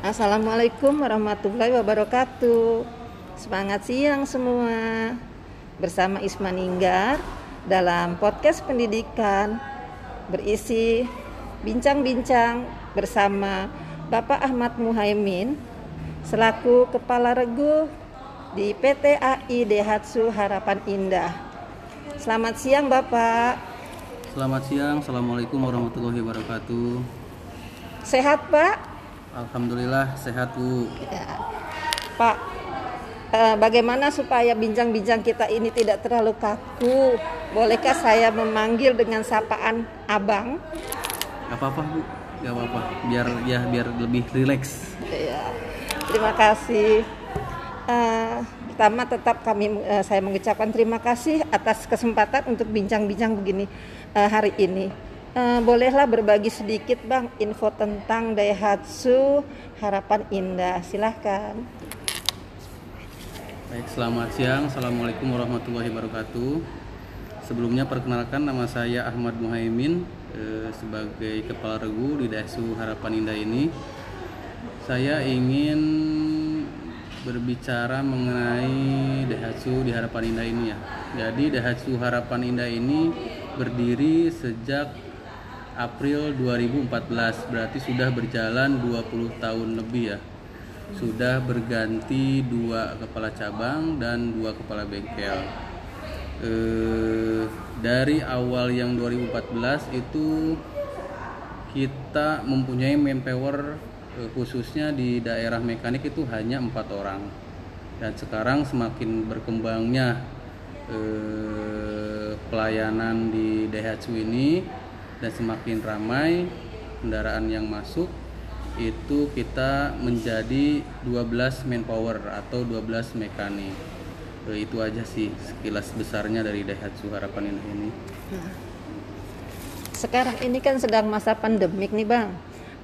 Assalamualaikum warahmatullahi wabarakatuh. Semangat siang semua. Bersama Isma Ninggar dalam podcast pendidikan berisi bincang-bincang bersama Bapak Ahmad Muhaimin selaku Kepala Regu di PT AI Dehatsu Harapan Indah. Selamat siang Bapak. Selamat siang, Assalamualaikum warahmatullahi wabarakatuh. Sehat Pak? Alhamdulillah sehat Bu. Ya. Pak, eh, bagaimana supaya bincang-bincang kita ini tidak terlalu kaku? Bolehkah saya memanggil dengan sapaan Abang? Gak apa-apa Bu, gak apa-apa. Biar ya biar lebih rileks. Ya. Terima kasih. Eh, pertama tetap kami eh, saya mengucapkan terima kasih atas kesempatan untuk bincang-bincang begini eh, hari ini. Eh, bolehlah berbagi sedikit Bang info tentang Daihatsu Harapan Indah. Silahkan. Baik, selamat siang. Assalamualaikum warahmatullahi wabarakatuh. Sebelumnya perkenalkan nama saya Ahmad Muhaimin eh, sebagai Kepala Regu di Dasu Harapan Indah ini. Saya ingin berbicara mengenai Daihatsu di Harapan Indah ini ya. Jadi Daihatsu Harapan Indah ini berdiri sejak April 2014, berarti sudah berjalan 20 tahun lebih ya. Sudah berganti dua kepala cabang dan dua kepala bengkel. Eh, dari awal yang 2014 itu kita mempunyai manpower eh, khususnya di daerah mekanik itu hanya empat orang dan sekarang semakin berkembangnya eh, pelayanan di Daihatsu ini dan semakin ramai kendaraan yang masuk itu kita menjadi 12 manpower atau 12 mekanik Eh, itu aja sih sekilas besarnya dari Daihatsu Harapan Indah ini Sekarang ini kan sedang masa pandemik nih Bang.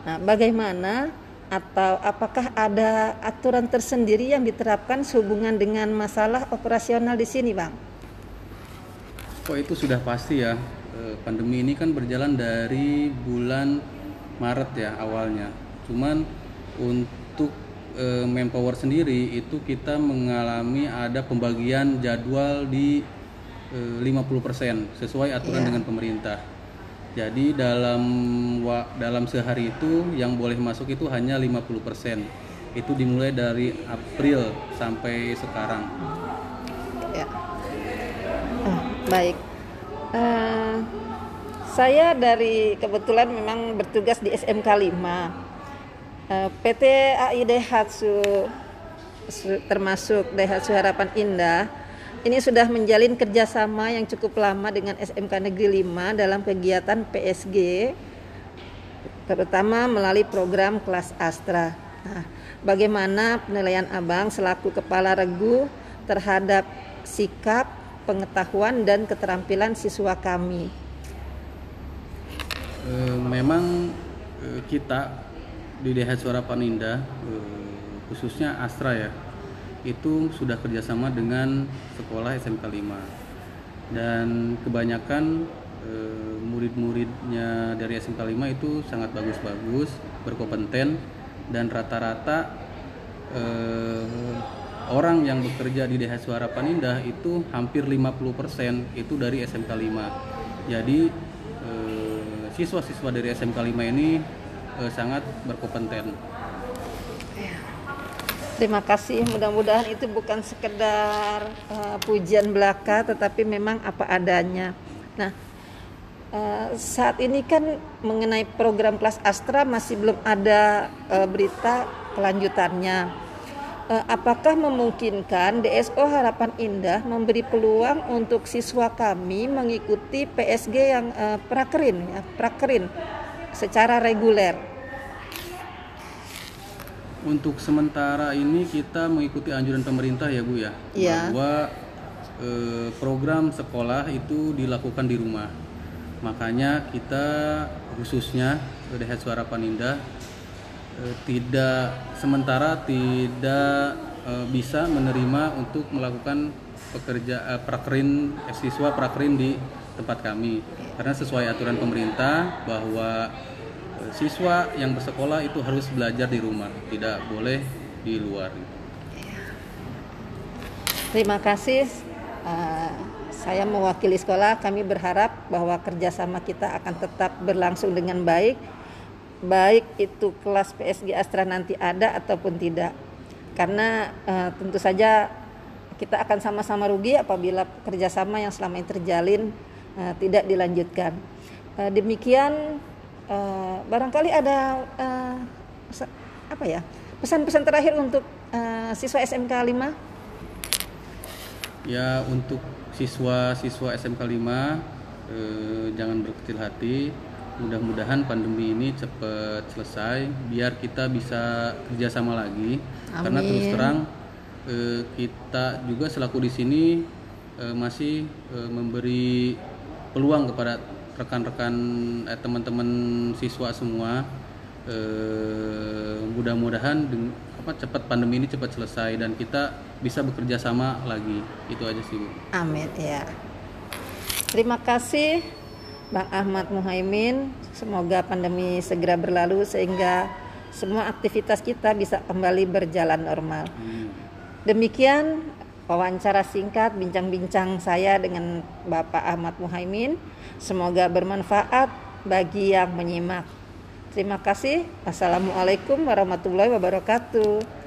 Nah, bagaimana atau apakah ada aturan tersendiri yang diterapkan sehubungan dengan masalah operasional di sini Bang? Oh itu sudah pasti ya pandemi ini kan berjalan dari bulan Maret ya awalnya cuman untuk eh, manpower sendiri itu kita mengalami ada pembagian jadwal di eh, 50% sesuai aturan Iya. dengan pemerintah jadi dalam wa- dalam sehari itu yang boleh masuk itu hanya 50% itu dimulai dari April sampai sekarang Ya. Ah, baik. Eh, saya dari kebetulan memang bertugas di SMK 5. Eh, PT AI Daihatsu su- termasuk Daihatsu Harapan Indah ini sudah menjalin kerjasama yang cukup lama dengan SMK Negeri 5 dalam kegiatan PSG terutama melalui program kelas Astra. Nah, bagaimana penilaian Abang selaku kepala regu terhadap sikap, pengetahuan dan keterampilan siswa kami? Eh, memang eh, kita di Daihatsu Harapan Indah eh, khususnya Astra ya itu sudah kerjasama dengan sekolah SMK 5 dan kebanyakan murid-muridnya dari SMK 5 itu sangat bagus-bagus berkompeten dan rata-rata orang yang bekerja di Daihatsu Harapan Indah itu hampir 50% itu dari SMK 5 jadi eh, siswa-siswa dari SMK 5 ini eh, sangat berkompeten Terima kasih. Mudah-mudahan itu bukan sekedar eh, pujian belaka, tetapi memang apa adanya. Nah, eh, saat ini kan mengenai program kelas Astra masih belum ada eh, berita kelanjutannya. Eh, apakah memungkinkan DSO Harapan Indah memberi peluang untuk siswa kami mengikuti PSG yang eh, prakerin, ya, prakerin secara reguler? Untuk sementara ini kita mengikuti anjuran pemerintah ya Bu ya, Iya. bahwa eh, program sekolah itu dilakukan di rumah. Makanya kita khususnya Daihatsu Harapan Indah tidak sementara tidak eh, bisa menerima untuk melakukan pekerja eh, prakerin eh, siswa prakerin di tempat kami karena sesuai aturan pemerintah bahwa eh, siswa yang bersekolah itu harus belajar di rumah, tidak boleh di luar. Terima kasih. Saya mewakili sekolah. Kami berharap bahwa kerjasama kita akan tetap berlangsung dengan baik, baik itu kelas PSG Astra nanti ada ataupun tidak. Karena uh, tentu saja kita akan sama-sama rugi apabila kerjasama yang selama ini terjalin uh, tidak dilanjutkan. Uh, demikian, uh, barangkali ada uh, apa ya pesan-pesan terakhir untuk uh, siswa SMK 5 ya untuk siswa-siswa SMK 5 eh, jangan berkecil hati mudah-mudahan pandemi ini cepat selesai biar kita bisa kerjasama lagi Amin. karena terus terang eh, kita juga selaku di sini eh, masih eh, memberi peluang kepada rekan-rekan eh, teman-teman siswa semua eh, mudah-mudahan apa cepat pandemi ini cepat selesai dan kita bisa bekerja sama lagi itu aja sih bu. Amin ya. Terima kasih Bang Ahmad Muhaimin. Semoga pandemi segera berlalu sehingga semua aktivitas kita bisa kembali berjalan normal. Hmm. Demikian wawancara singkat bincang-bincang saya dengan Bapak Ahmad Muhaimin. Semoga bermanfaat bagi yang menyimak. Terima kasih. Assalamualaikum warahmatullahi wabarakatuh.